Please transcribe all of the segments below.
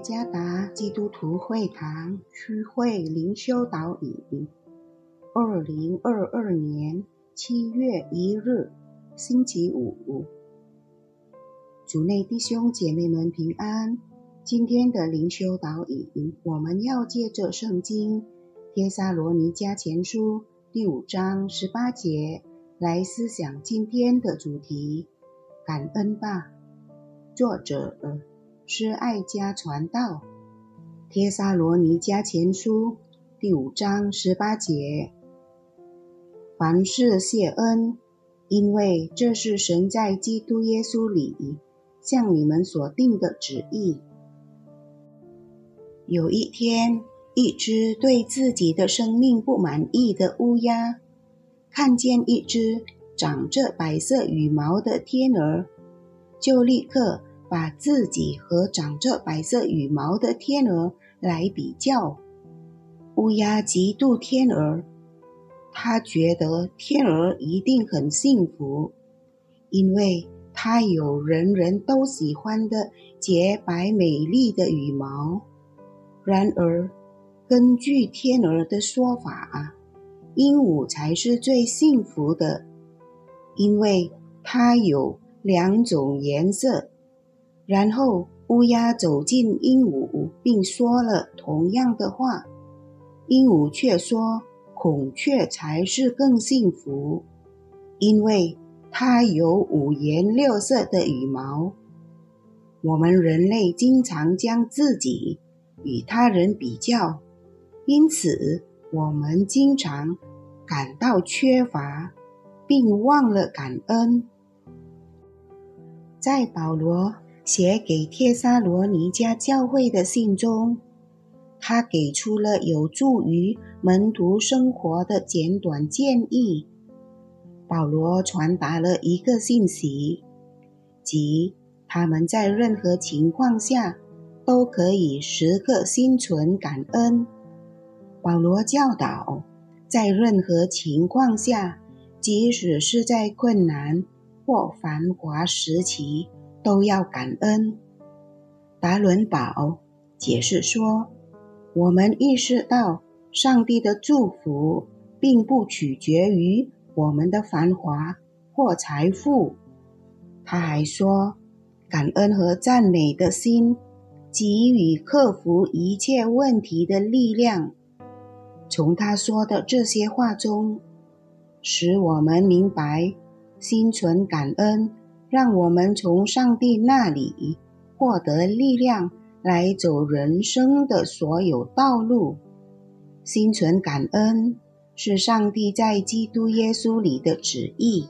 加达基督徒会堂区会灵修导引，二零二二年七月一日，星期五。主内弟兄姐妹们平安。今天的灵修导引，我们要借着圣经《帖撒罗尼迦前书》第五章十八节来思想今天的主题：感恩吧。作者。是爱家传道，《帖撒罗尼迦前书》第五章十八节：凡事谢恩，因为这是神在基督耶稣里向你们所定的旨意。有一天，一只对自己的生命不满意的乌鸦，看见一只长着白色羽毛的天鹅，就立刻。把自己和长着白色羽毛的天鹅来比较，乌鸦嫉妒天鹅，他觉得天鹅一定很幸福，因为它有人人都喜欢的洁白美丽的羽毛。然而，根据天鹅的说法，鹦鹉才是最幸福的，因为它有两种颜色。然后，乌鸦走进鹦鹉，并说了同样的话。鹦鹉却说：“孔雀才是更幸福，因为它有五颜六色的羽毛。”我们人类经常将自己与他人比较，因此我们经常感到缺乏，并忘了感恩。在保罗。写给帖撒罗尼迦教会的信中，他给出了有助于门徒生活的简短建议。保罗传达了一个信息，即他们在任何情况下都可以时刻心存感恩。保罗教导，在任何情况下，即使是在困难或繁华时期。都要感恩。达伦堡解释说：“我们意识到上帝的祝福并不取决于我们的繁华或财富。”他还说：“感恩和赞美的心给予克服一切问题的力量。”从他说的这些话中，使我们明白心存感恩。让我们从上帝那里获得力量，来走人生的所有道路。心存感恩是上帝在基督耶稣里的旨意，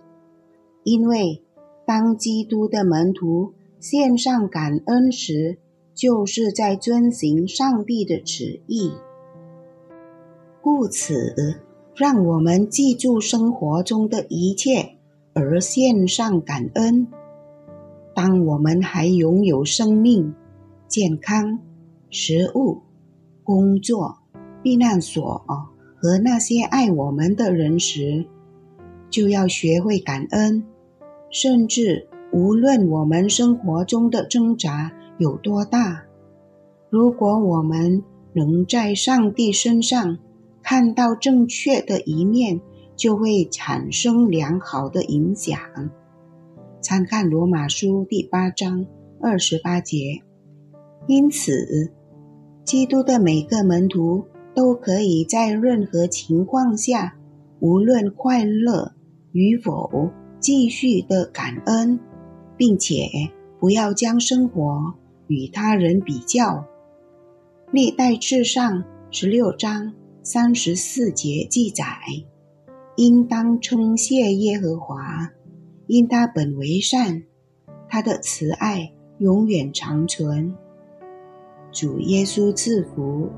因为当基督的门徒献上感恩时，就是在遵行上帝的旨意。故此，让我们记住生活中的一切。而献上感恩。当我们还拥有生命、健康、食物、工作、避难所和那些爱我们的人时，就要学会感恩。甚至无论我们生活中的挣扎有多大，如果我们能在上帝身上看到正确的一面。就会产生良好的影响。参看罗马书第八章二十八节。因此，基督的每个门徒都可以在任何情况下，无论快乐与否，继续的感恩，并且不要将生活与他人比较。历代至上十六章三十四节记载。应当称谢耶和华，因他本为善，他的慈爱永远长存。主耶稣赐福。